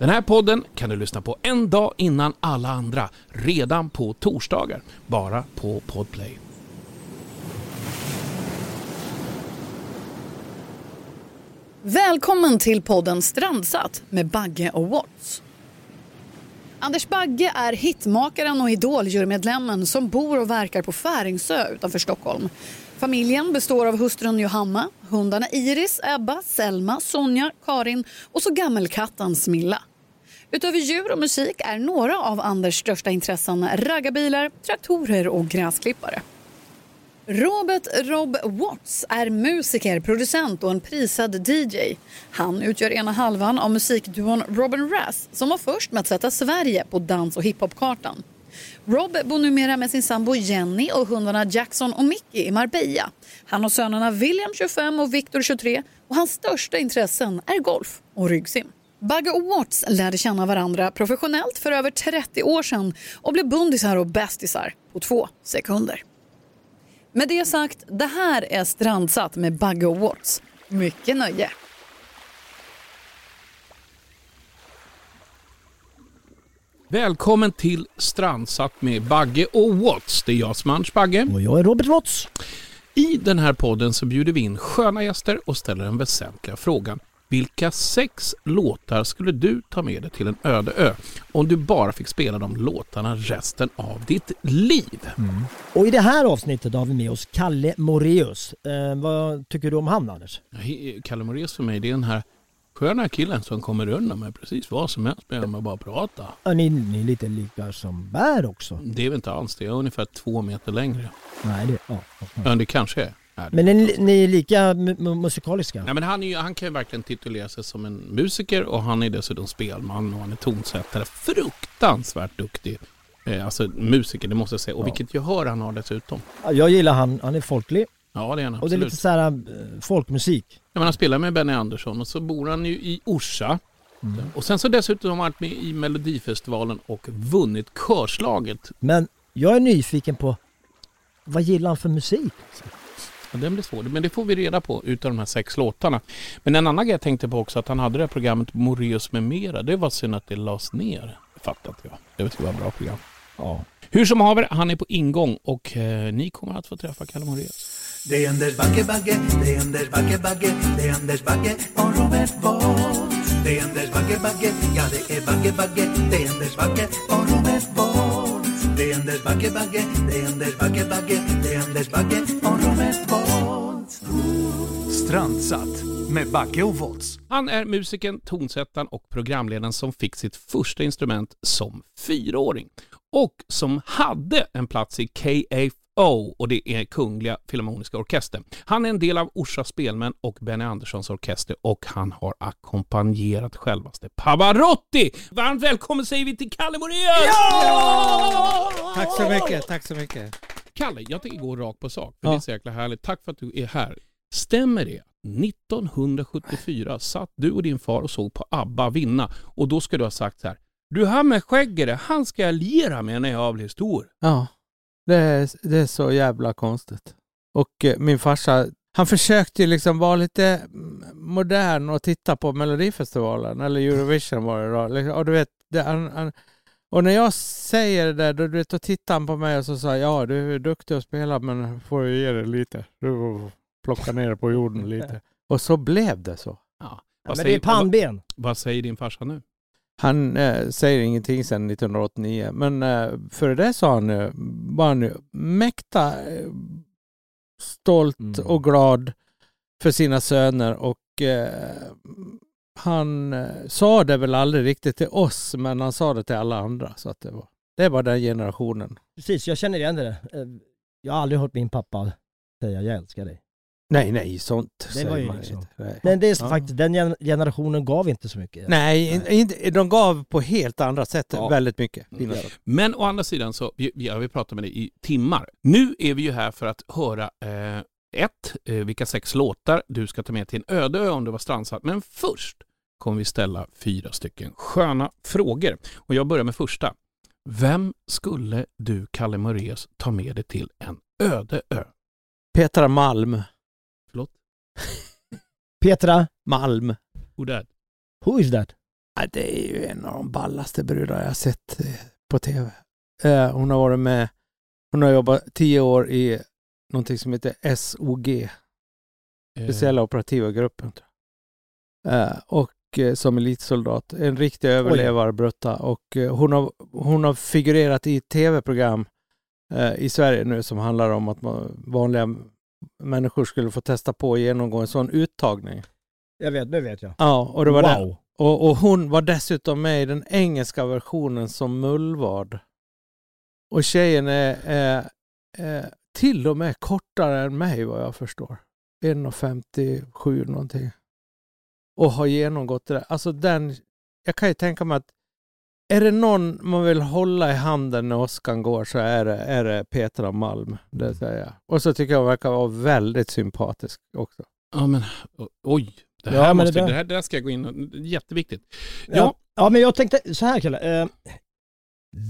Den här podden kan du lyssna på en dag innan alla andra, redan på torsdagar, bara på Podplay. Välkommen till podden Strandsatt med Bagge och Watts. Anders Bagge är hitmakaren och idoljurmedlemmen som bor och verkar på Färingsö utanför Stockholm. Familjen består av hustrun Johanna, hundarna Iris, Ebba, Selma, Sonja, Karin och så gammelkatten Smilla. Utöver djur och musik är några av Anders största intressen raggarbilar, traktorer och gräsklippare. Robert Rob Watts är musiker, producent och en prisad DJ. Han utgör ena halvan av musikduon Robin Rass som var först med att sätta Sverige på dans och hiphopkartan. Rob bor numera med sin sambo Jenny och hundarna Jackson och Mickey i Marbella. Han har sönerna William 25 och Victor 23 och hans största intressen är golf och ryggsim. Bagge och Watts lärde känna varandra professionellt för över 30 år sedan och blev bundisar och bästisar på två sekunder. Med det sagt, det här är Strandsatt med Bagge och Watts. Mycket nöje! Välkommen till Strandsatt med Bagge och Watts. Det är jag som är Anders Bagge. Och jag är Robert Watts. I den här podden så bjuder vi in sköna gäster och ställer den väsentliga frågan. Vilka sex låtar skulle du ta med dig till en öde ö om du bara fick spela de låtarna resten av ditt liv? Mm. Och i det här avsnittet har vi med oss Kalle Moreus. Eh, vad tycker du om han Anders? Kalle Moreus för mig det är den här sköna killen som kommer undan med precis vad som helst med att bara prata. Ja, ni, ni är lite lika som Bär också. Det är väl inte alls det. Jag är ungefär två meter längre. Nej, det, ja, ja. det kanske är. Men ni, ni är lika musikaliska? Nej, men han, är, han kan ju verkligen titulera sig som en musiker och han är dessutom spelman och han är tonsättare. Fruktansvärt duktig. Eh, alltså musiker, det måste jag säga. Och ja. vilket gehör han har dessutom. Jag gillar han, han är folklig. Ja det är han absolut. Och det är lite så här äh, folkmusik. Ja, men han spelar med Benny Andersson och så bor han ju i Orsa. Mm. Och sen så dessutom har han varit med i Melodifestivalen och vunnit körslaget. Men jag är nyfiken på, vad gillar han för musik? Ja, den blir svår, men det får vi reda på utav de här sex låtarna. Men en annan grej jag tänkte på också, att han hade det här programmet Moreus med mera. Det var synd att det lades ner. Det fattar inte jag. Det var ett bra program. Ja. Hur som haver, han är på ingång och eh, ni kommer att få träffa Kalle Moreus. Det är Anders Bagge, Bagge, det är Anders Bagge, Bagge, det är Anders Bagge och Robert Bolt. Det är Anders Bagge, Bagge, ja det är Bagge, Bagge, det är Anders Bagge och Robert Bolt. Det är Anders Bagge, Bagge, det är Anders Bagge, Bagge, det är Anders Bagge och Robert Bolt. Strandsatt med Bagge och Volts. Han är musikern, tonsättaren och programledaren som fick sitt första instrument som fyraåring och som hade en plats i KA O och det är Kungliga Filharmoniska Orkestern. Han är en del av Orsa Spelmän och Benny Anderssons orkester och han har ackompanjerat självaste Pavarotti. Varmt välkommen säger vi till Kalle Moraeus! Ja! Tack så mycket, tack så mycket. Kalle, jag tänker gå rakt på sak, för ja. det är så jäkla härligt. Tack för att du är här. Stämmer det 1974 satt du och din far och såg på ABBA vinna och då ska du ha sagt så här. Du, han med skägget, han ska jag liera med när jag blir stor. Ja. Det är, det är så jävla konstigt. Och eh, min farsa, han försökte ju liksom vara lite modern och titta på Melodifestivalen, eller Eurovision var det då. Liksom, och du vet, det, han, han, och när jag säger det där, då, du vet, då tittar han på mig och så sa ja du är duktig att spela men får ju ge dig lite. Du får plocka ner det på jorden lite. Och så blev det så. Ja. ja men det är pannben. Vad, vad säger din farsa nu? Han eh, säger ingenting sedan 1989, men eh, före det så han, eh, var han mäkta eh, stolt mm. och glad för sina söner och eh, han eh, sa det väl aldrig riktigt till oss, men han sa det till alla andra. Så att det, var, det var den generationen. Precis, jag känner igen det. Eh, jag har aldrig hört min pappa säga jag älskar dig. Nej, nej, sånt det säger man liksom. inte. Men det är ja. faktiskt, den generationen gav inte så mycket. Nej, nej. de gav på helt andra sätt ja. väldigt mycket. Mm. Men å andra sidan så, vi, har pratat med dig i timmar. Nu är vi ju här för att höra eh, ett, eh, vilka sex låtar du ska ta med till en öde ö om du var strandsatt. Men först kommer vi ställa fyra stycken sköna frågor. Och jag börjar med första. Vem skulle du, Kalle Moraeus, ta med dig till en öde ö? Petra Malm. Petra Malm. Who that? Who is that? Ja, det är ju en av de ballaste brudar jag sett eh, på tv. Eh, hon har varit med, hon har jobbat tio år i någonting som heter SOG, Eh, speciella operativa gruppen. Eh, och eh, som elitsoldat, en riktig överlevarbrutta. Och hon, har, hon har figurerat i ett tv-program i Sverige nu som handlar om att man, vanliga människor skulle få testa på att genomgå en sån uttagning. Jag vet, nu vet jag. Ja, och det var det. wow. Och, och hon var dessutom med i den engelska versionen som mullvad. Och tjejen är, är, är till och med kortare än mig vad jag förstår. 1,57 någonting. Och har genomgått det där. Alltså den, jag kan ju tänka mig att är det någon man vill hålla i handen när åskan går så är det, är det Petra Malm. Det säger jag. Och så tycker jag hon verkar vara väldigt sympatisk också. Ja men oj. Det här, Ja, måste, det det, där- här, det här ska jag gå in och... Jätteviktigt. Ja. Ja, ja, men jag tänkte så här Kalle. Eh,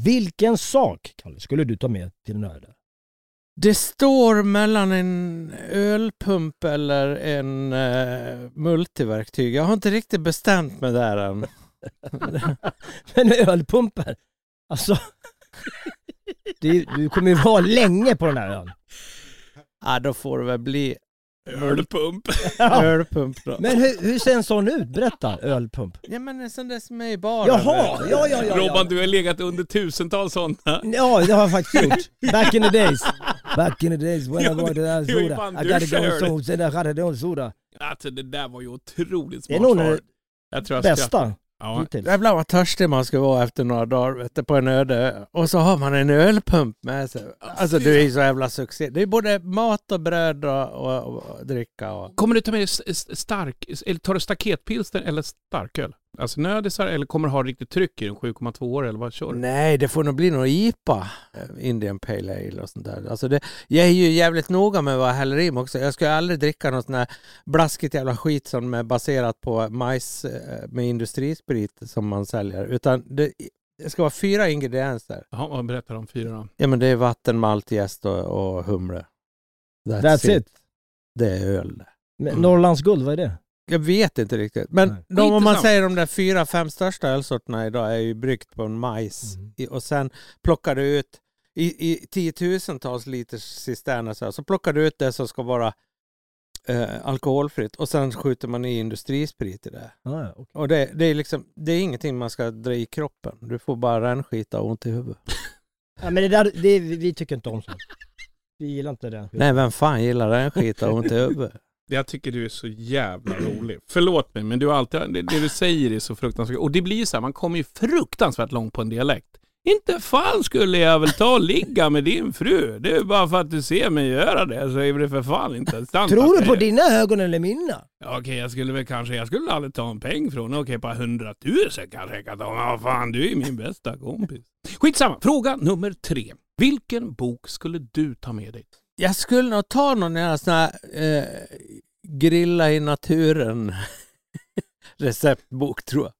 vilken sak, Kalle, skulle du ta med till en öde? Det står mellan en ölpump eller en eh, multiverktyg. Jag har inte riktigt bestämt mig där än. Men ölpumper, alltså. Det, du kommer ju vara länge på den här ön. ja, då får det väl bli ölpump. ölpump då. Men hur, hur ser en sån ut? Berätta, ölpump. Ja men en sån där som är i baren. Jaha, ja, ja, ja. Robban, ja. du har legat under tusentals sådana. Ja, det har jag faktiskt gjort. Back in the days. Back in the days when Ja, I det- that det var ju soda. I du gotta go so, I soda. Alltså det där var ju otroligt Det är smart nog svar. Jag jag bästa Ja. hittills. Jävlar vad törstig man ska vara efter några dagar vet du, på en öde ö. Och så har man en ölpump med sig. Alltså du är ju så jävla succé. Det är både mat och bröd och, och, och dricka. Och... Kommer du ta med stark, eller tar du staketpilsner eller starköl? Alltså nödisar eller kommer du ha riktigt tryck i den, 7,2 år eller vad kör du? Nej, det får nog bli någon IPA. eh, Indian Pale Ale och sånt där. Alltså det, jag är ju jävligt noga med vad jag häller i mig också. Jag ska aldrig dricka något sånt här blaskigt jävla skit som är baserat på majs eh, med industrisprit som man säljer. Utan det, det ska vara fyra ingredienser. Jaha, vad berättar de fyra då? Ja men det är vatten, malt, jäst och, och humle. That's it. Det är öl det. Mm. Norrlands guld, vad är det? Jag vet inte riktigt. Men de, om man säger de där fyra, fem största ölsorterna idag är ju bryggt på en majs. Mm. I, och sen plockar du ut i, i tiotusentals liters cisterner så, här, så plockar du ut det som ska vara eh, alkoholfritt och sen skjuter man i industrisprit i det. Ah, okej. Och det, det, är liksom, det är ingenting man ska dra i kroppen. Du får bara rännskita och ont i huvudet. ja, men det där, det, vi, vi tycker inte om sånt. Vi gillar inte det. Nej, vem fan gillar rännskita och ont i huvudet? Jag tycker du är så jävla rolig. Förlåt mig, men du alltid, det, det du säger är så fruktansvärt. Och det blir ju så här, man kommer ju fruktansvärt långt på en dialekt. Inte fan skulle jag väl ta och ligga med din fru. Det är bara för att du ser mig göra det så är det för fan inte sant. Tror du på dina ögon eller mina? Okej, jag skulle väl kanske, jag skulle aldrig ta en peng från Okej, på hundratusen kanske jag kan ta. Men vad fan, du är min bästa kompis. Skitsamma, fråga nummer tre. Vilken bok skulle du ta med dig? Jag skulle nog ta någon sån här eh, grilla i naturen receptbok tror jag.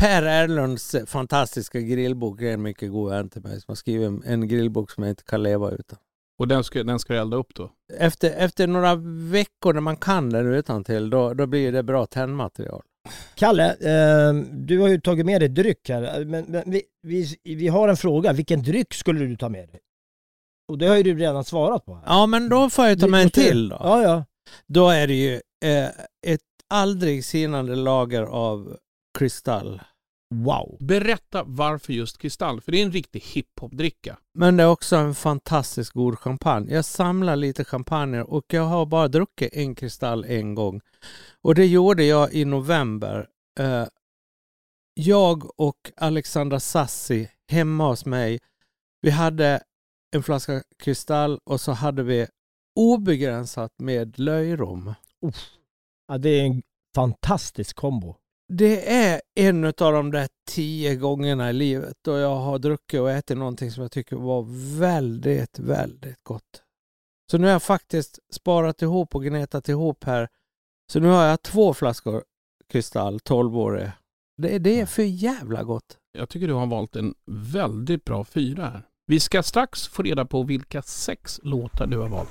Per Erlunds fantastiska grillbok är en mycket god vän till mig som har skrivit en, en grillbok som jag inte kan leva utan. Och den ska, den ska du elda upp då? Efter, efter några veckor när man kan den utan till då, då blir det bra tändmaterial. Kalle, eh, du har ju tagit med dig dryck här. Men, men vi, vi, vi har en fråga. Vilken dryck skulle du ta med dig? Och det har ju du redan svarat på. Här. Ja men då får jag ta med en till då. Ja, ja. Då är det ju eh, ett aldrig sinande lager av kristall. Wow. Berätta varför just Kristall, för det är en riktig hiphop-dricka. Men det är också en fantastiskt god champagne. Jag samlar lite champagne och jag har bara druckit en kristall en gång. Och det gjorde jag i november. Eh, jag och Alexandra Sassi hemma hos mig. Vi hade en flaska kristall och så hade vi obegränsat med löjrom. Ja, det är en fantastisk kombo. Det är en av de där tio gångerna i livet då jag har druckit och ätit någonting som jag tycker var väldigt, väldigt gott. Så nu har jag faktiskt sparat ihop och gnetat ihop här. Så nu har jag två flaskor kristall, 12-årig. Det, det är för jävla gott. Jag tycker du har valt en väldigt bra fyra här. Vi ska strax få reda på vilka sex låtar du har valt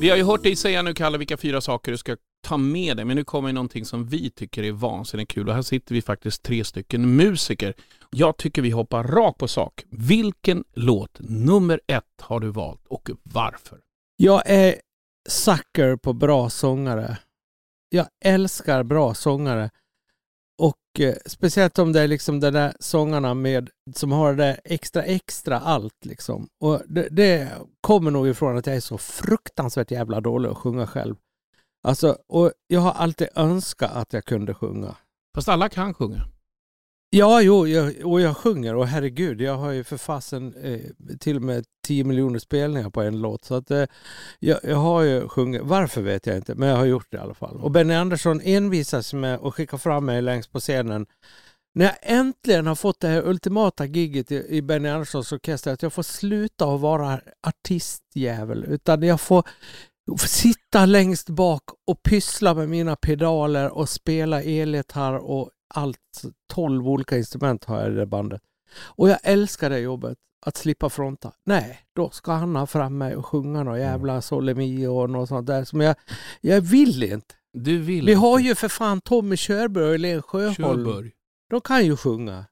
Vi har ju hört dig säga nu Kalle vilka fyra saker du ska ta med dig, men nu kommer någonting som vi tycker är vansinnigt kul och här sitter vi faktiskt tre stycken musiker. Jag tycker vi hoppar rakt på sak. Vilken låt nummer ett har du valt och varför? Jag är sucker på bra sångare. Jag älskar bra sångare. Och eh, speciellt om det är liksom de där sångarna med, som har det där extra extra allt liksom. Och det, det kommer nog ifrån att jag är så fruktansvärt jävla dålig att sjunga själv. Alltså, och jag har alltid önskat att jag kunde sjunga. Fast alla kan sjunga. Ja, jo, jag, och jag sjunger och herregud, jag har ju för fasen eh, till och med 10 miljoner spelningar på en låt. Så att eh, jag, jag har ju sjungit, varför vet jag inte, men jag har gjort det i alla fall. Och Benny Andersson envisas med att skicka fram mig längst på scenen. När jag äntligen har fått det här ultimata giget i, i Benny Anderssons orkester, att jag får sluta att vara artistjävel, utan jag får sitta längst bak och pyssla med mina pedaler och spela elgitarr och allt. 12 olika instrument har jag i det bandet. Och jag älskar det jobbet, att slippa fronta. Nej, då ska han ha fram mig och sjunga någon jävla Sole Mio och något sånt där som jag, jag vill inte. Du vill Vi inte. har ju för fan Tommy Körberg och Helene Sjöholm. Körberg. De kan ju sjunga.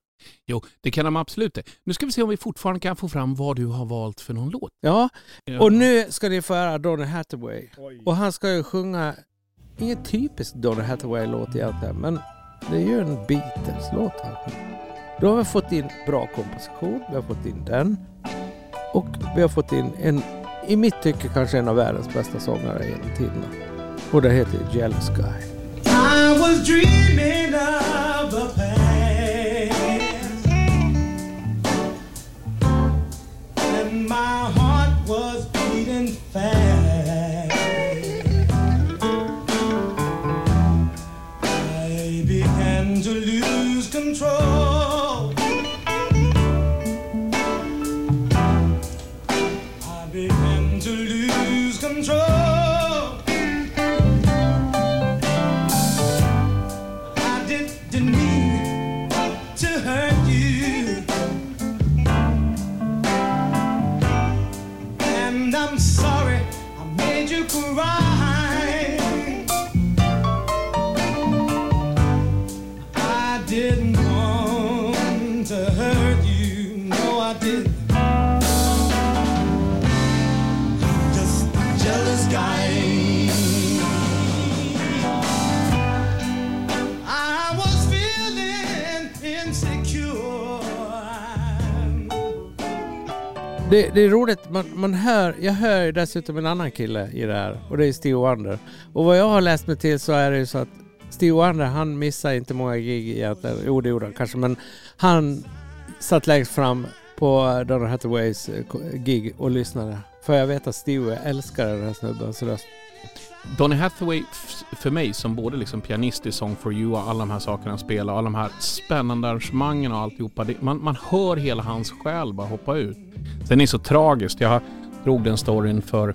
Jo, det kan de absolut det. Nu ska vi se om vi fortfarande kan få fram vad du har valt för någon låt. Ja, Ja. och nu ska ni få höra Donny Hathaway. Och han ska ju sjunga, ingen typisk Donny Hathaway-låt egentligen, men det är ju en Beatles-låt här. Då har vi fått in bra komposition, vi har fått in den och vi har fått in en, i mitt tycke kanske en av världens bästa sångare genom tiderna. Och det heter Jealous Guy. I was dreaming of a past. And my heart was beating fast. I'm sorry I made you cry. Det, det är roligt, man, man hör, jag hör ju dessutom en annan kille i det här och det är Steve Wonder. Och vad jag har läst mig till så är det ju så att Steve Wonder han missar inte många gig egentligen, jo det gjorde han kanske, men han satt längst fram på Donny Hathaways eh, gig och lyssnade. För jag vet att Steve älskar den här snubbens röst. Donny Hathaway för mig som både liksom pianist i Song for you och alla de här sakerna han spelar och alla de här spännande arrangemangen och alltihopa. Det, man, man hör hela hans själ bara hoppa ut. Sen är det så tragiskt. Jag drog den storyn för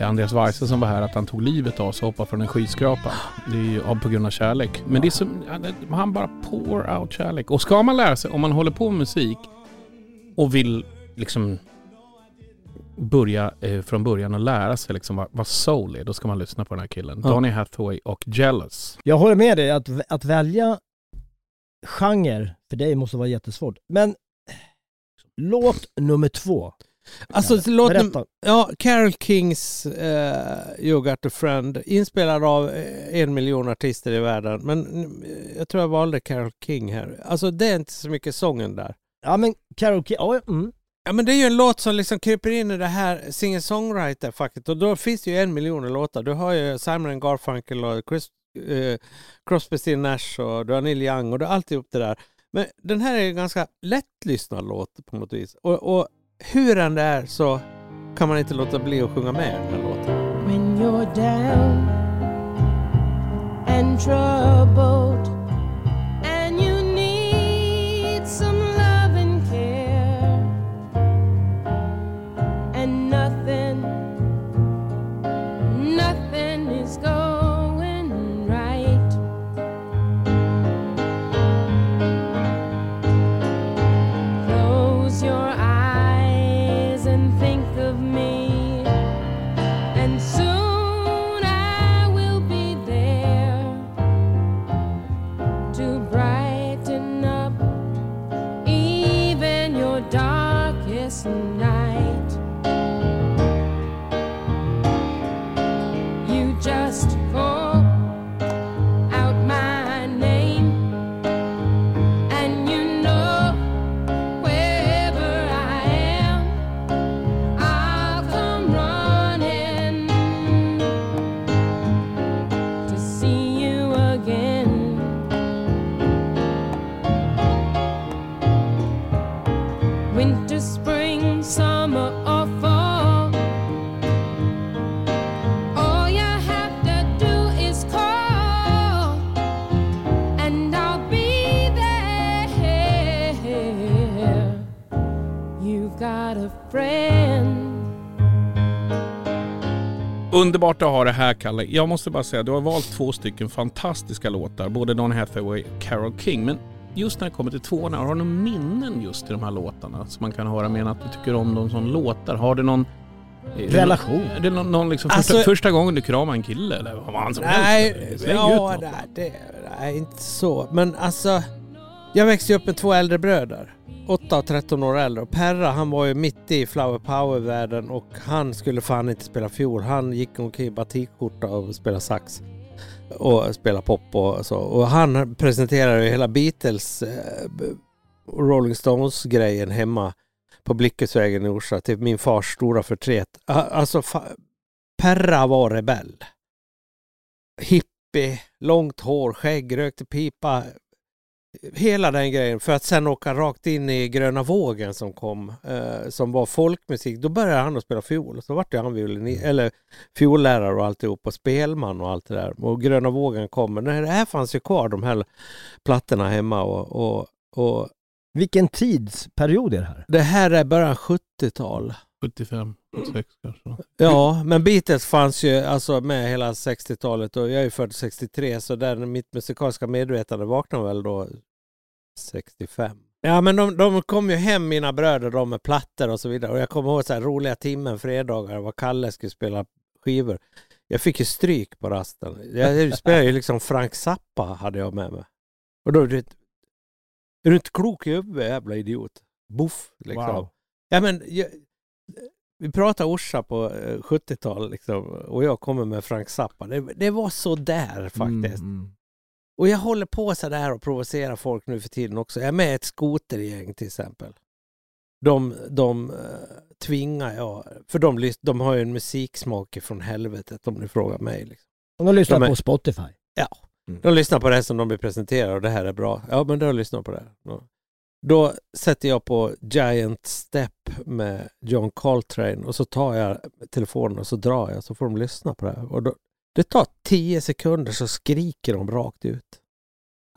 Andreas Weise som var här att han tog livet av sig och hoppade från en skyskrapa. Det är ju på grund av kärlek. Men det är som, han bara pour out kärlek. Och ska man lära sig, om man håller på med musik och vill liksom börja eh, från början och lära sig liksom vad, vad soul är, då ska man lyssna på den här killen. Ja. Donny Hathaway och Jealous. Jag håller med dig att, att välja genre för dig måste vara jättesvårt. Men låt nummer två. Alltså låt mig, Berätta. ja, Carol Kings uh, You Got A Friend, inspelad av eh, en miljon artister i världen. Men mm, jag tror jag valde Carol King här. Alltså det är inte så mycket sången där. Ja men karaoke, ja, mm. Ja men det är ju en låt som liksom kryper in i det här singer-songwriter-facket och då finns det ju en miljon låtar. Du har ju Simon Garfunkel och Chris, eh, Crosby, Still Nash och du har Neil Young och du har alltihop det där. Men den här är en ganska lättlyssnad låt på något vis. Och, och hur den är så kan man inte låta bli att sjunga med den här låten. When you're down and troubled Underbart att ha det här Kalle. Jag måste bara säga, du har valt två stycken fantastiska låtar. Både Don Hathaway och Carole King. Men just när det kommer till tvåorna, har du några minnen just till de här låtarna? Som man kan höra med att du tycker om dem som låtar. Har du någon... det Relation. Är det någon, någon liksom Alltså- första, första gången du kramar en kille eller vad fan som Nej, helst? Ja, nej, det, nej, inte så. Men alltså, jag växte upp med två äldre bröder. 8 och 13 år äldre. Och Perra han var ju mitt i flower power-världen och han skulle fan inte spela fiol. Han gick omkring i batikskjorta och spelade sax. Och spelade pop och så. Och han presenterade ju hela Beatles eh, och Rolling Stones-grejen hemma på Blickesvägen i Orsa till min fars stora förtret. Alltså, Perra var rebell hippie, långt hår, skägg, rökte pipa. Hela den grejen för att sen åka rakt in i gröna vågen som kom, eh, som var folkmusik. Då började han att spela fiol. Så vart ju han violini- eller fiollärare och alltihop och spelman och allt det där. Och gröna vågen kommer. Nej, det här fanns ju kvar de här plattorna hemma och, och, och Vilken tidsperiod är det här? det här är början 70-tal. 75, 76 kanske. Ja, men Beatles fanns ju alltså med hela 60-talet och jag är ju född 63 så där mitt musikaliska medvetande vaknade väl då 65. Ja men de, de kom ju hem mina bröder de med plattor och så vidare och jag kommer ihåg så här roliga timmen fredagar var Kalle skulle spela skivor. Jag fick ju stryk på rasten. Jag spelade ju liksom Frank Zappa hade jag med mig. Och då, du vet, är du inte klok i huvudet jävla idiot? Buff liksom. Wow. Ja men jag, vi pratar Orsa på eh, 70-talet liksom, och jag kommer med Frank Zappa. Det, det var så där faktiskt. Mm, Och jag håller på så där och provocerar folk nu för tiden också. Jag är med i ett skotergäng till exempel. De, de uh, tvingar jag, för de, de har ju en musiksmak från helvetet om ni frågar mig. Liksom. Och de lyssnar De är- på Spotify. De lyssnar på det som de blir presenterade och det här är bra. Ja, men då lyssnar på det. Då, då sätter jag på Giant Step med John Coltrane och så tar jag telefonen och så drar jag så får de lyssna på det. här. Och då, det tar tio sekunder så skriker de rakt ut.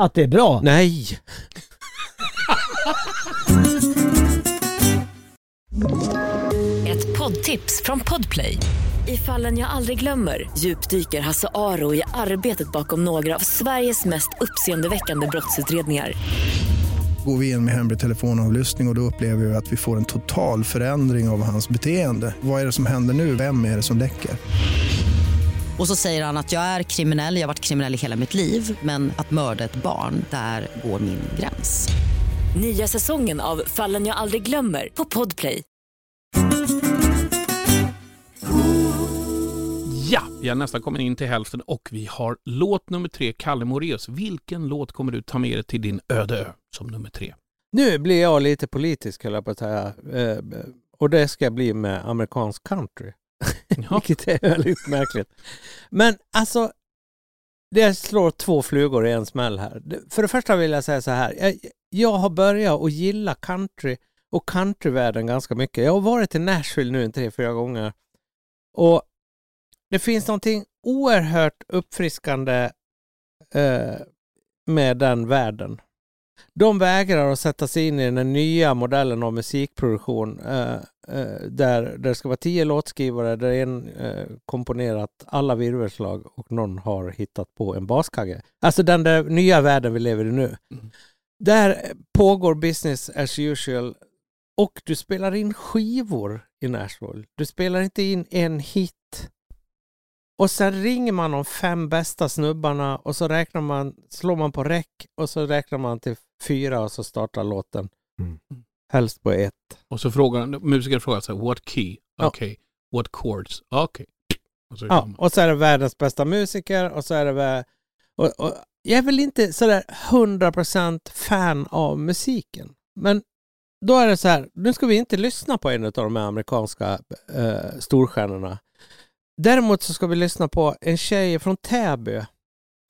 Att det är bra? Nej! Ett poddtips från Podplay. I fallen jag aldrig glömmer djupdyker Hasse Aro i arbetet bakom några av Sveriges mest uppseendeväckande brottsutredningar. Går vi in med hemlig telefonavlyssning och, och då upplever vi att vi får en total förändring av hans beteende. Vad är det som händer nu? Vem är det som läcker? Och så säger han att jag är kriminell, jag har varit kriminell i hela mitt liv men att mörda ett barn, där går min gräns. Nya säsongen av Fallen jag aldrig glömmer på Podplay. Ja, vi har nästan kommit in till hälften och vi har låt nummer tre, Kalle Moreus. Vilken låt kommer du ta med dig till din öde ö som nummer tre? Nu blir jag lite politisk höll jag på att säga. Eh, Och det ska bli med amerikansk country. Vilket är väldigt märkligt. Men alltså, det slår två flugor i en smäll här. För det första vill jag säga så här. Jag, jag har börjat att gilla country och countryvärlden ganska mycket. Jag har varit i Nashville nu en tre, fyra gånger och det finns någonting oerhört uppfriskande eh, med den världen. De vägrar att sätta sig in i den nya modellen av musikproduktion eh, eh, där det ska vara tio låtskrivare där en eh, komponerat alla virvelslag och någon har hittat på en baskagge. Alltså den där nya världen vi lever i nu. Där pågår business as usual och du spelar in skivor i Nashville. Du spelar inte in en hit. Och sen ringer man de fem bästa snubbarna och så räknar man, slår man på räck och så räknar man till fyra och så startar låten. Mm. Helst på ett. Och så frågar musikern frågar så här, what key? Ja. Okej. What chords? Okej. Och så är Ja, och så är det världens bästa musiker och så är det och, och Jag är väl inte sådär 100% fan av musiken. Men då är det så här, nu ska vi inte lyssna på en av de här amerikanska eh, storstjärnorna. Däremot så ska vi lyssna på en tjej från Täby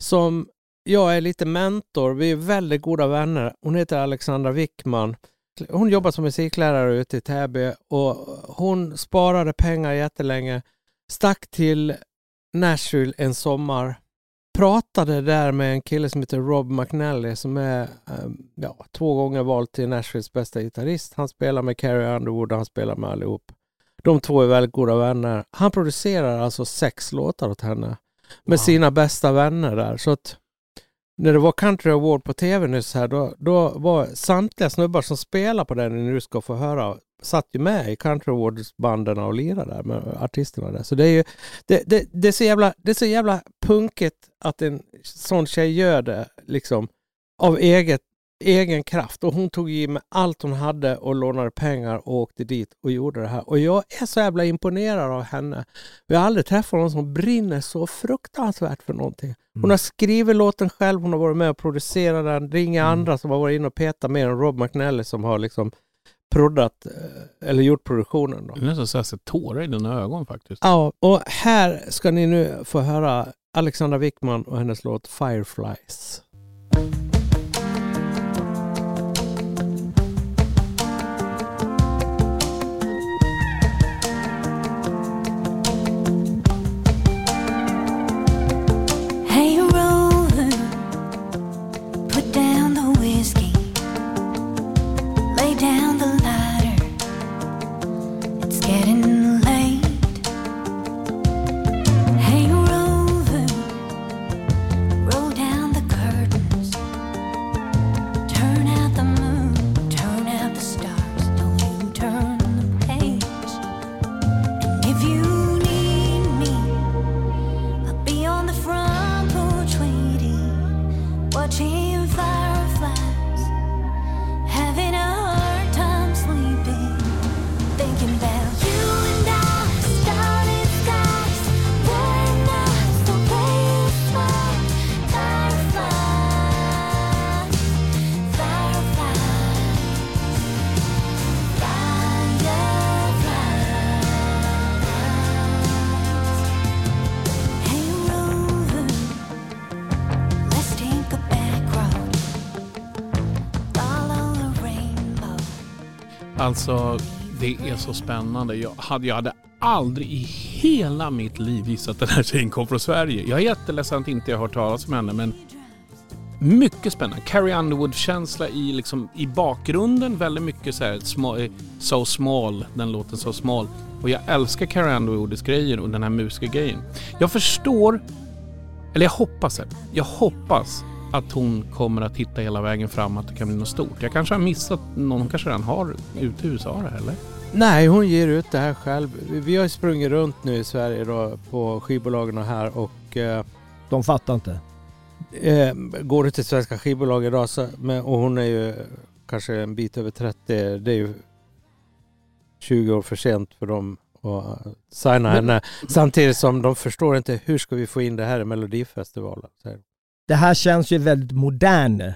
som jag är lite mentor. Vi är väldigt goda vänner. Hon heter Alexandra Wickman. Hon jobbar som musiklärare ute i Täby och hon sparade pengar jättelänge. Stack till Nashville en sommar. Pratade där med en kille som heter Rob McNally som är eh, ja, två gånger vald till Nashvilles bästa gitarrist. Han spelar med Carrie Underwood och han spelar med allihop. De två är väldigt goda vänner. Han producerar alltså sex låtar åt henne med sina bästa vänner där. Så att när det var Country Award på tv nyss här, då, då var samtliga snubbar som spelar på den ni nu ska få höra, satt ju med i Country Awards-banden och lirade där med artisterna där. Så det är ju, det, det, det, är så jävla, det är så jävla punkigt att en sån tjej gör det liksom av eget, egen kraft. Och hon tog i med allt hon hade och lånade pengar och åkte dit och gjorde det här. Och jag är så jävla imponerad av henne. Jag har aldrig träffat någon som brinner så fruktansvärt för någonting. Hon har skrivit låten själv, hon har varit med och producerat den. Det är inga andra som har varit inne och petat mer än Rob McNally som har liksom proddat eh, eller gjort produktionen. Då. Det är nästan så jag ser tårar i dina ögon faktiskt. Ja, och här ska ni nu få höra Alexandra Wickman och hennes låt Fireflies. Alltså, det är så spännande. Jag hade, jag hade aldrig i hela mitt liv gissat att den här tjejen kom från Sverige. Jag är jätteledsen att inte jag har hört talas om henne, men mycket spännande. Carrie Underwood-känsla i, liksom, i bakgrunden. Väldigt mycket så här, small, eh, So Small, den låten So Small. Och jag älskar Carrie Underwoods grejer och den här musikergrejen. Jag förstår, eller jag hoppas. Jag hoppas att hon kommer att hitta hela vägen fram, att det kan bli något stort. Jag kanske har missat någon, hon kanske redan har ute i USA det här, eller? Nej, hon ger ut det här själv. Vi har ju sprungit runt nu i Sverige då, på skivbolagen och här och eh, De fattar inte. eh, går du till svenska skivbolag idag så, men, och hon är ju kanske en bit över 30, det är ju 20 år för sent för dem att eh, signa henne. Samtidigt som de förstår inte hur ska vi få in det här i Melodifestivalen. Det här känns ju väldigt modern. eh,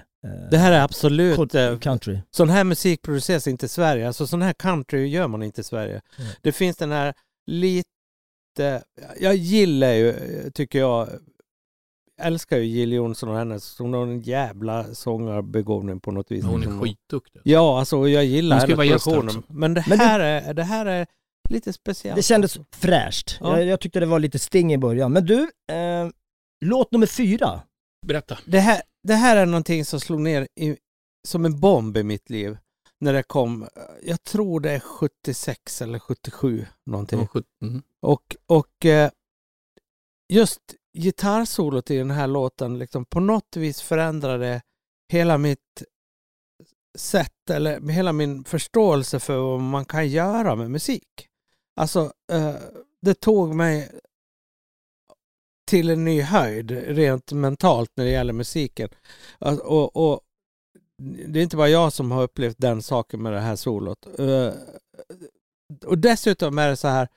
Det här är absolut... Eh, country. Sån här musik produceras inte i Sverige. Alltså sån här country gör man inte i Sverige. Mm. Det finns den här lite... Jag gillar ju, eh, tycker jag, älskar ju Jill Johnson och hennes, hon har en jävla sångarbegåvning på något vis. Hon är Liksom. skitduktig. Ja, alltså jag gillar hennes här också. Men det Men det- här, är, det här är lite speciellt. Det kändes fräscht. Ja. Jag, jag tyckte det var lite sting i början. Men du, eh, låt nummer fyra. Berätta. Det här, det här är någonting som slog ner i, som en bomb i mitt liv. När det kom, jag tror det är 76 eller 77 någonting. Mhm. Och, och eh, just gitarrsolot i den här låten liksom på något vis förändrade hela mitt sätt eller hela min förståelse för vad man kan göra med musik. Alltså, eh, det tog mig till en ny höjd rent mentalt när det gäller musiken. Alltså, och, och det är inte bara jag som har upplevt den saken med det här solot. Eh, och dessutom är det så här,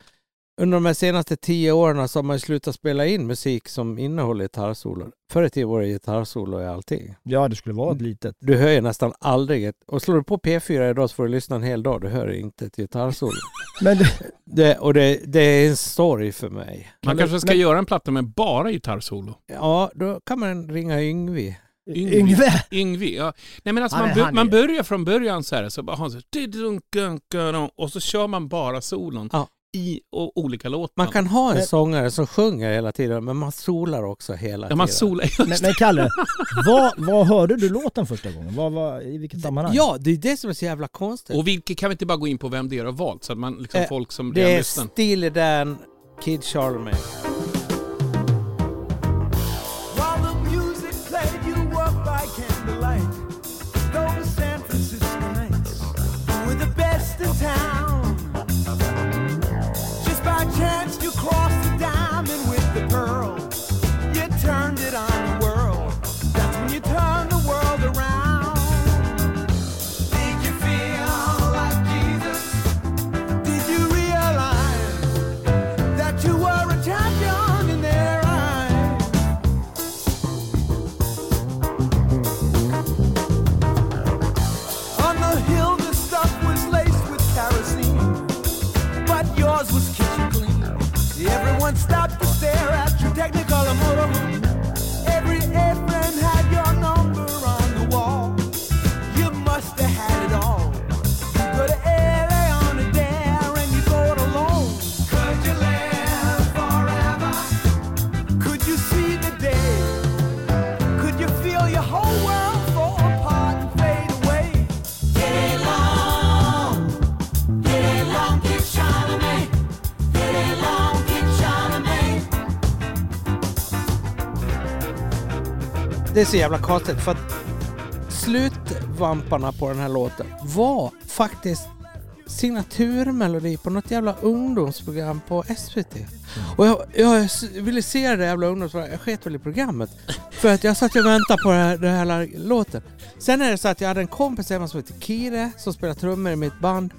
under de här senaste tio åren så har man slutat spela in musik som innehåller gitarrsolo. Förr i tiden var det gitarrsolo i allting. Ja, det skulle vara ett litet. Du hör ju nästan aldrig ett... Och slår du på P4 idag så får du lyssna en hel dag. Du hör inte ett gitarrsolo. Men du, det, och det, det är en story för mig. Man kanske ska göra en platta med bara gitarrsolo. Ja, då kan man ringa Yngvi. Yngve! Yngvi, ja. Nej men alltså Han man, han man börjar från början så här, så bara och så kör man bara solon Ja. I olika låtar. Man kan ha en Men- sångare som sjunger hela tiden, men man solar också hela ja, man tiden. solar. men, men Kalle, vad, vad hörde du låten första gången? Vad, vad, I vilket sammanhang? Ja, det är det som är så jävla konstigt. Och vilket kan vi inte bara gå in på vem det är har valt så att man liksom Eh, folk som det är. Steely Dan, Kid Charlemagne. Turned it on the world. That's when you turned the world around. Did you feel like Jesus? Did you realize that you were a champion in their eyes? On the hill, the stuff was laced with kerosene, but yours was kitchen clean. Everyone stopped Det är så jävla konstigt för att slutvamparna på den här låten var faktiskt signaturmelodi på något jävla ungdomsprogram på SVT. Och jag, jag ville se det jävla ungdomsprogrammet, jag sket väl i programmet. För att jag satt och väntade på det här, det här låten. Sen är det så att jag hade en kompis hemma som heter Kire som spelar trummor i mitt band.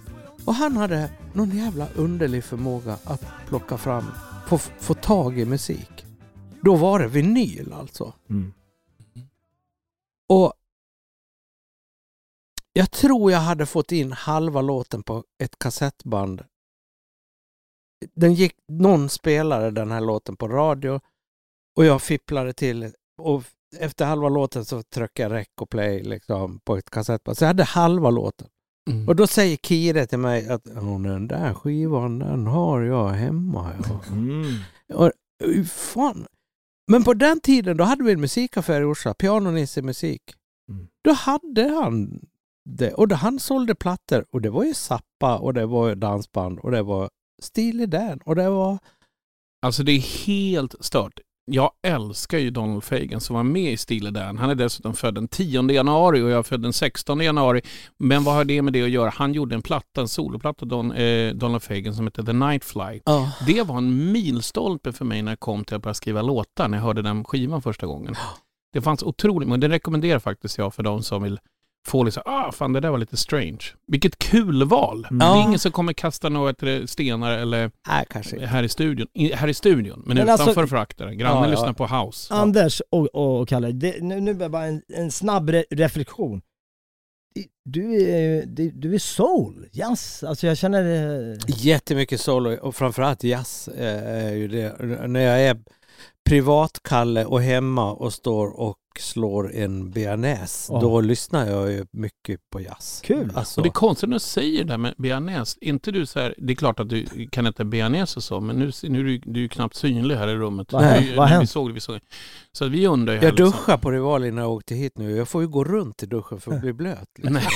Och han hade någon jävla underlig förmåga att plocka fram, få, få tag i musik. Då var det vinyl alltså. Mm. Och jag tror jag hade fått in halva låten på ett kassettband. Den gick, någon spelade den här låten på radio och jag fipplade till och efter halva låten så tryckte jag rec och play liksom på ett kassettband. Så jag hade halva låten. Mm. Och då säger Kire till mig att "Åh, den där skivan den har jag hemma. Ja. Mm. Och, fan. Men på den tiden då hade vi en musikaffär i Orsa, Pianonisse musik. Mm. Då hade han det. Och då han sålde plattor och det var ju Zappa och det var dansband och det var Steely Dan och det var... Alltså det är helt stört. Jag älskar ju Donald Fagan som var med i Steely Dan. Han är dessutom född den 10 januari och jag är född den 16 januari. Men vad har det med det att göra? Han gjorde en platta, en soloplatta, Don, eh, Donald Fagan, som heter The Night Fly. Ja. Det var en milstolpe för mig när jag kom till att börja skriva låtar, när jag hörde den skivan första gången. Det fanns otroligt, men den rekommenderar faktiskt jag för de som vill få liksom, ah fan det där var lite strange. Vilket kul val! Det är ingen som kommer kasta några stenar eller Nej, kanske här i studion. I, här i studion, men, Men utanför alltså- föraktar det. Grannen Ja, ja. lyssnar på house. Anders och, och Kalle, det, nu, nu bara en, en snabb re reflektion. Du är, du, är soul, jazz. Alltså jag känner... eh, Jättemycket solo och framförallt jazz eh, är ju det. När jag är privatkalle och hemma och står och slår en bearnaise, Ja. då lyssnar jag ju mycket på jazz. Kul. Alltså, Och det är konstigt när du säger det där med bearnaise. Inte du så här, det är klart att du kan äta bearnaise och så, men nu, nu är du, du är knappt synlig här i rummet. Har Vi-? Vad vi såg det, vi såg det. Så vi undrar ju här jag liksom- duschade på Rival innan jag åkte hit nu. Jag får ju gå runt i duschen för att bli blöt. Liksom. Nej.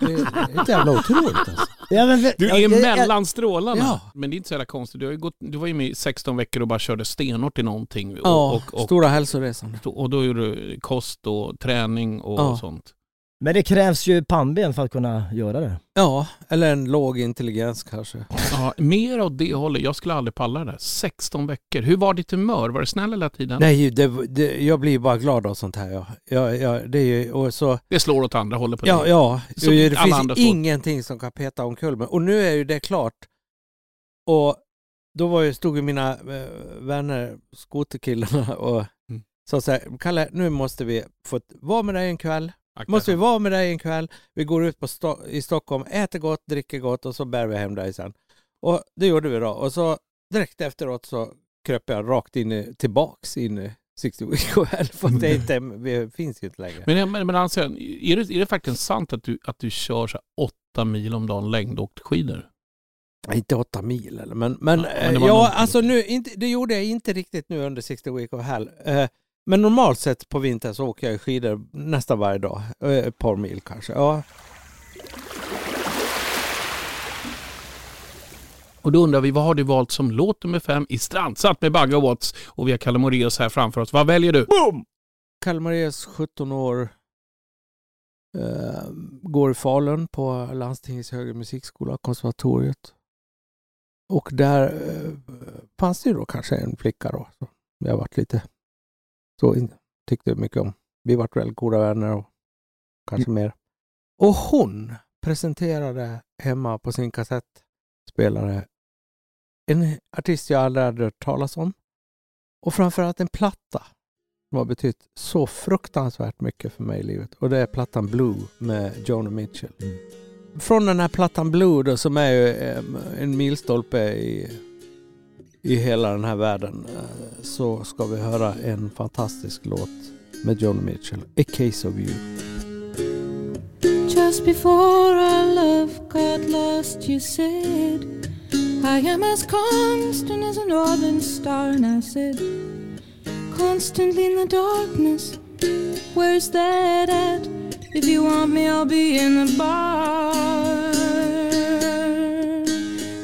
Det, det är inte jävla otroligt alltså. Ja, men, Du ja, är jag- jag- mellan strålarna. Ja. Men det är inte så jävla konstigt. Du, har gått, du var ju med i 16 veckor och bara körde stenhårt i någonting. Och, Ja, och, och, stora hälsoresan. och då gjorde du kost och träning och, Ja. sånt. Men det krävs ju pannben för att kunna göra det. Ja, eller en låg intelligens kanske. Ja, mer åt det hållet. Jag skulle aldrig palla det där. 16 veckor. Hur var ditt humör? Var det snäll hela tiden? Nej, det, det, jag blir bara glad av sånt här. Ja. Ja, ja, det, är ju, och så, Det slår åt andra hållet på ja, dig. ja, Som det finns ingenting som kan peta omkull mig. Och nu är ju det klart. Och då var ju, stod ju mina eh, vänner, skoterkillarna, och Mm. sa så här, Kalle, nu måste vi få vara med dig en kväll. Akta. Måste vi vara med dig en kväll. Vi går ut på Sto- i Stockholm, äter gott, dricker gott och så bär vi hem dig sen. Och det gjorde vi då. Och så direkt efteråt så kröp jag rakt in tillbaks in i 60 Week Hell. För det inte, vi finns ju inte längre. Men, men, men alltså, är, det, är det faktiskt sant att du, att du kör så här åtta mil om dagen längdåkt skidor? Nej, Inte åtta mil eller men, men, Ja, men det ja alltså nu, inte, det gjorde jag inte riktigt nu under 60 Week of Hell. Eh, men normalt sett på vintern så åker jag skidor nästan varje dag. Eh, ett par mil kanske. Ja. Och då undrar vi, vad har du valt som låt nummer fem i Strandsatt med Bagge och Watts? Och vi har Kalle Moraeus här framför oss. Vad väljer du? Boom! Kalmares 17 år eh, går i Falun på landstingets högre musikskola, konservatoriet. Och där eh, fanns det ju då kanske en flicka då. Så jag varit lite så tyckte mycket om. Vi vart väldigt goda vänner och kanske mer. Och hon presenterade hemma på sin kassettspelare en artist jag aldrig hade hört talas om. Och framförallt en platta som har betytt så fruktansvärt mycket för mig i livet. Och det är plattan Blue med Joni Mitchell. Från den här plattan Blue då, som är ju eh, en milstolpe i, i hela den här världen eh, så ska vi höra en fantastisk låt med Joni Mitchell, A Case of You. Just before our love got lost, you said, I am as constant as a northern star. And I said, constantly in the darkness, where's that at? If you want me, I'll be in the bar.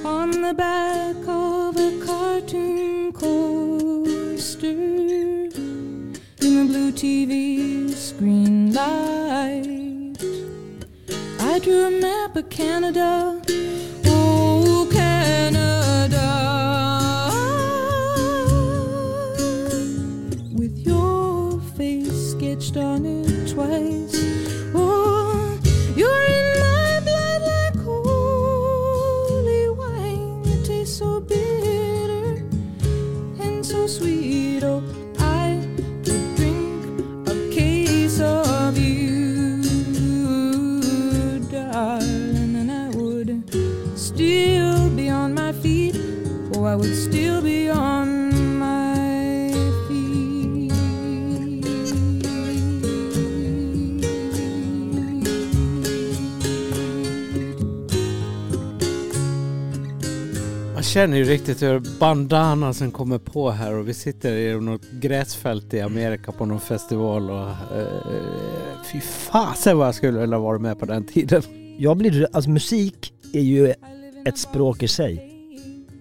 On the back cartoon coaster in the blue TV screen light. I drew a map of Canada. Känner ju riktigt hur bandanasen kommer på här och vi sitter i något gräsfält i Amerika på någon festival och eh, fy fasen vad jag skulle vilja vara med på den tiden. Jag blir, alltså musik är ju ett språk i sig.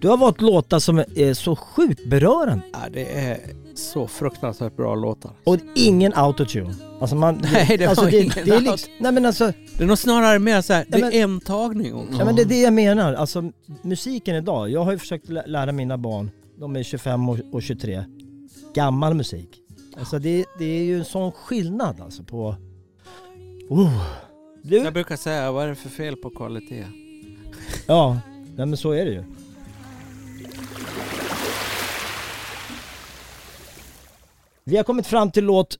Du har valt låtar som är så sjukt berörande. Ja, det är så fruktansvärt bra låtar. Och ingen autotune. Alltså man... Nej, det alltså var ingen det är liksom, Nej men alltså, Det är nog snarare mer så här, det är en tagning också. ja, men det är det jag menar. Alltså musiken idag. Jag har ju försökt lä- lära mina barn, de är 25 och, och 23, gammal musik. Alltså det, det är ju en sån skillnad alltså på... Oh. Du, Jag brukar säga, vad är det för fel på kvalitet? ja, nej men så är det ju. Vi har kommit fram till låt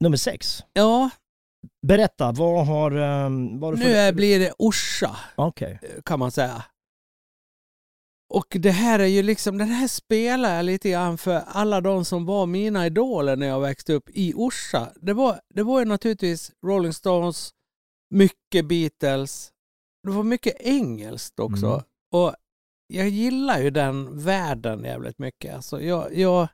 nummer sex. Ja, Berätta, vad har... Um, vad har du nu för... blir det Orsa, Okej. kan man säga. och det här är ju liksom, den här spelar jag lite grann för alla de som var mina idoler när jag växte upp i Orsa. Det var, det var ju naturligtvis Rolling Stones, mycket Beatles, det var mycket engelskt också. Mm. Och jag gillar ju den världen jävligt mycket. Alltså jag, jag,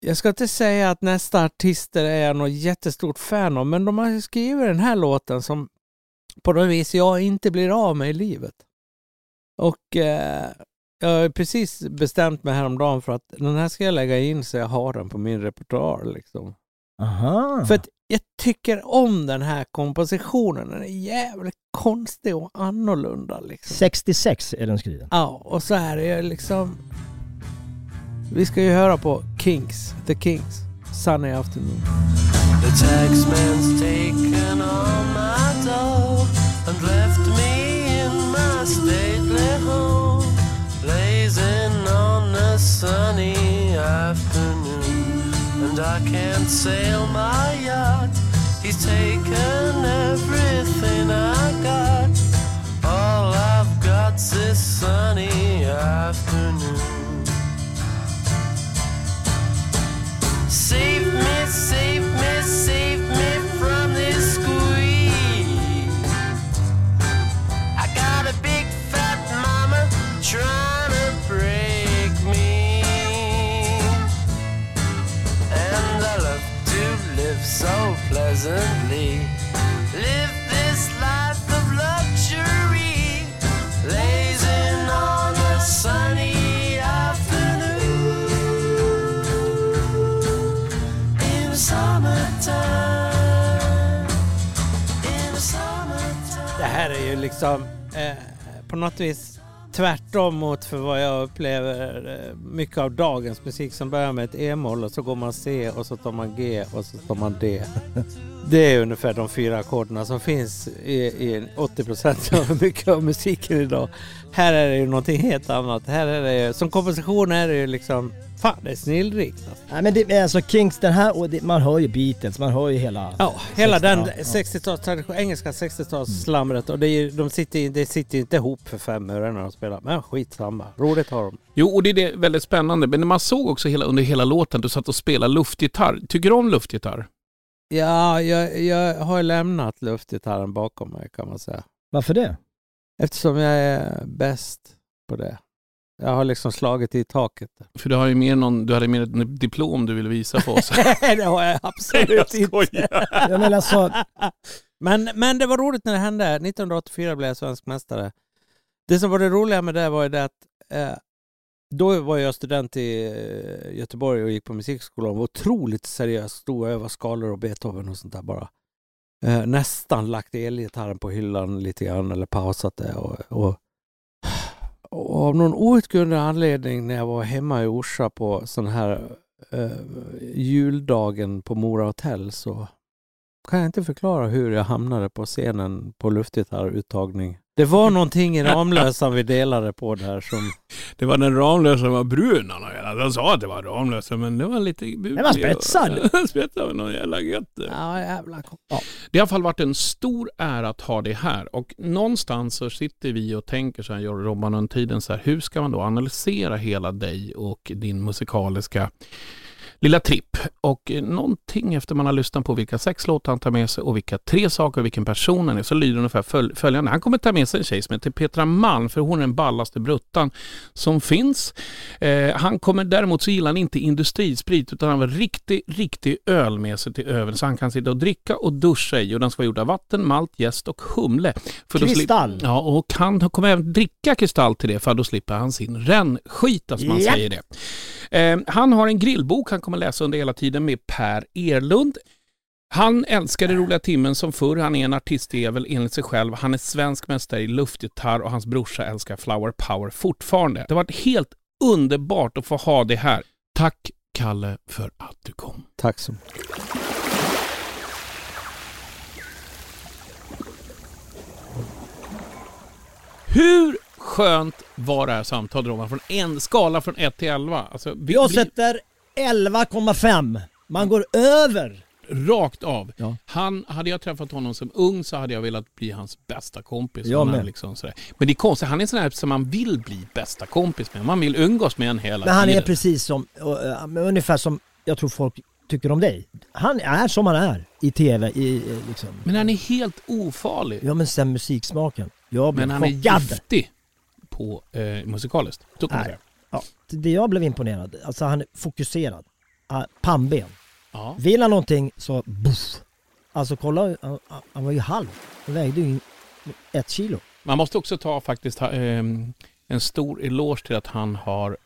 jag ska inte säga att nästa artister är jag något jättestort fan av, men de har skrivit den här låten som på något vis jag inte blir av med i livet. Och eh, jag har precis bestämt mig häromdagen för att den här ska jag lägga in så jag har den på min repertoar. Liksom. Aha. För att jag tycker om den här kompositionen. Den är jävligt konstig och annorlunda. Liksom. 66 är den skriven. Ja, och så är det ju liksom... Vi ska ju höra på Kings, The Kings, Sunny Afternoon. The taxman's taken all my dough and left me in my stately home, blazing on a sunny afternoon. And I can't sail my yacht. He's taken everything I got. All I've got's this sunny afternoon. Pleasantly. Live this life of luxury. Blazing on a sunny afternoon. In the summertime. In the summertime. Det här är ju liksom eh, på något vis tvärtom mot för vad jag upplever eh, mycket av dagens musik som börjar med ett E-moll och så går man C och så tar man G och så tar man D. Det är ungefär de fyra ackorden som finns i, i 80 procent av mycket av musiken idag. Här är det ju någonting helt annat. Här är det ju, som komposition är det ju liksom, fan det är snillrikt. Alltså. Nej men det är alltså Kings, den här, och det, man hör ju Beatles, man hör ju hela... Ja, hela 60, den ja, ja. 60-tals, engelska 60-talsslamret och det, är, de sitter, det sitter ju inte ihop för fem öre när de spelar. Men skitsamma, roligt har de. Jo, och det är det väldigt spännande. Men man såg också hela, under hela låten, du satt och spelade luftgitarr. Tycker du om luftgitarr? Ja, jag, jag har lämnat luftgitarren bakom mig kan man säga. Varför det? Eftersom jag är bäst på det. Jag har liksom slagit i taket. För du, har ju mer någon, du hade mer ett diplom du ville visa på oss. det har jag absolut Jag inte. Jag menar så, Men, men det var roligt när det hände. 1984 blev jag svensk mästare. Det som var det roliga med det var ju det att eh, då var jag student i eh, Göteborg och gick på musikskolan och var otroligt seriös. Stod och övade skalor och Beethoven och sånt där bara. Eh, nästan lagt elgitarren på hyllan lite grann eller pausat det. Och, och, och av någon outgrundlig anledning när jag var hemma i Orsa på sån här eh, juldagen på Mora hotell så kan jag inte förklara hur jag hamnade på scenen på luftgitarruttagning. Det var någonting i Ramlösan vi delade på där som... Det var den Ramlösa var brun och hela. Han sa att det var Ramlösa men det var lite... Den var spetsad. spetsad med någon jävla gött. Ja, jävla Ja. Det har i alla fall varit en stor ära att ha det här och någonstans så sitter vi och tänker så här, jag och Robban under tiden så här, hur ska man då analysera hela dig och din musikaliska lilla tripp och eh, någonting efter man har lyssnat på vilka sex låtar han tar med sig och vilka tre saker och vilken person han är så lyder ungefär föl- följande. Han kommer ta med sig en tjej som heter Petra Malm för hon är den ballaste bruttan som finns. Eh, han kommer däremot så gillar han inte industrisprit utan han har riktig, riktig öl med sig till övern så han kan sitta och dricka och duscha i och den ska vara gjord av vatten, malt, jäst och humle. För Kristall. Ja, och han kommer även dricka kristall till det för då slipper han sin rännskita som man Ja. säger det. Eh, han har en grillbok han kommer läsa under hela tiden med Per Erlund. Han älskar den roliga timmen som förr. Han är en artistjävel enligt sig själv. Han är svensk mästare i luftgitarr och hans brorsa älskar Flower Power fortfarande. Det har varit helt underbart att få ha det här. Tack Kalle för att du kom. Tack så mycket. Hur skönt var det här samtalet Robban? Från en skala från 1 till 11. Alltså, vi, jag sätter 11,5. Man går över rakt av. Ja. Han, hade jag träffat honom som ung så hade jag velat bli hans bästa kompis. Jag är med. liksom sådär. Men det är konstigt, han är en sån här som man vill bli bästa kompis med. Man vill umgås med en hela Men han är tiden. precis som, men ungefär som jag tror folk tycker om dig. Han är som han är i TV, i, eh, liksom. Men han är helt ofarlig. Ja men sen musiksmaken. Jag blev Men han är chockad. giftig på eh, musikaliskt. Så kan man säga. Ja, det jag blev imponerad, alltså han är fokuserad. Uh, pannben. Ja. Vill han någonting så buff. Alltså kolla, han, han var ju halv. Han vägde ju ett kilo. Man måste också ta faktiskt ehm, en stor eloge till att han har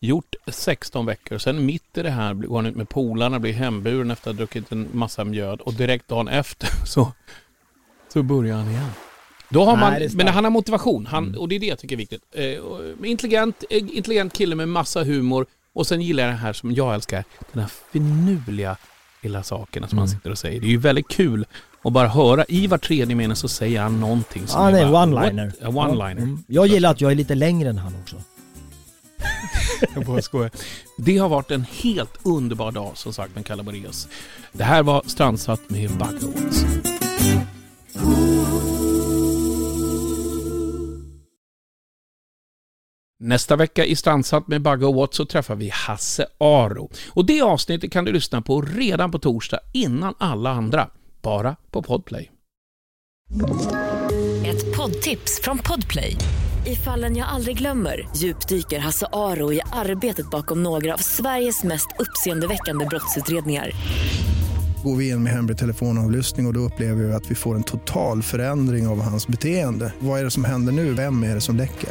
gjort 16 veckor. Sen mitt i det här går han ut med polarna, blir hemburen efter att ha druckit en massa mjöd och direkt dagen efter så, så börjar han igen. Då har Nej, man, det starkt. men han har motivation han, och det är det jag tycker är viktigt. Eh, intelligent, eh, intelligent kille med massa humor och sen gillar jag det här som jag älskar, den här finurliga lilla sakerna som han Mm. sitter och säger. Det är ju väldigt kul att bara höra i var tredje mening så säger han någonting som Han är bara, one-liner. what? Ja, mm. Jag gillar att jag är lite längre än han också. Jag bara skojar. Det har varit en helt underbar dag som sagt med Calabareas. Det här var Strandsatt med Backwards. Nästa vecka i Strandsatt med Bagge och Watts så träffar vi Hasse Aro. Och det avsnittet kan du lyssna på redan på torsdag innan alla andra. Bara på Podplay. Ett poddtips från Podplay. I fallen jag aldrig glömmer djupdyker Hasse Aro i arbetet bakom några av Sveriges mest uppseendeväckande brottsutredningar. Går vi in med hemlig telefonavlyssning och, och då upplever vi att vi får en total förändring av hans beteende. Vad är det som händer nu? Vem är det som läcker?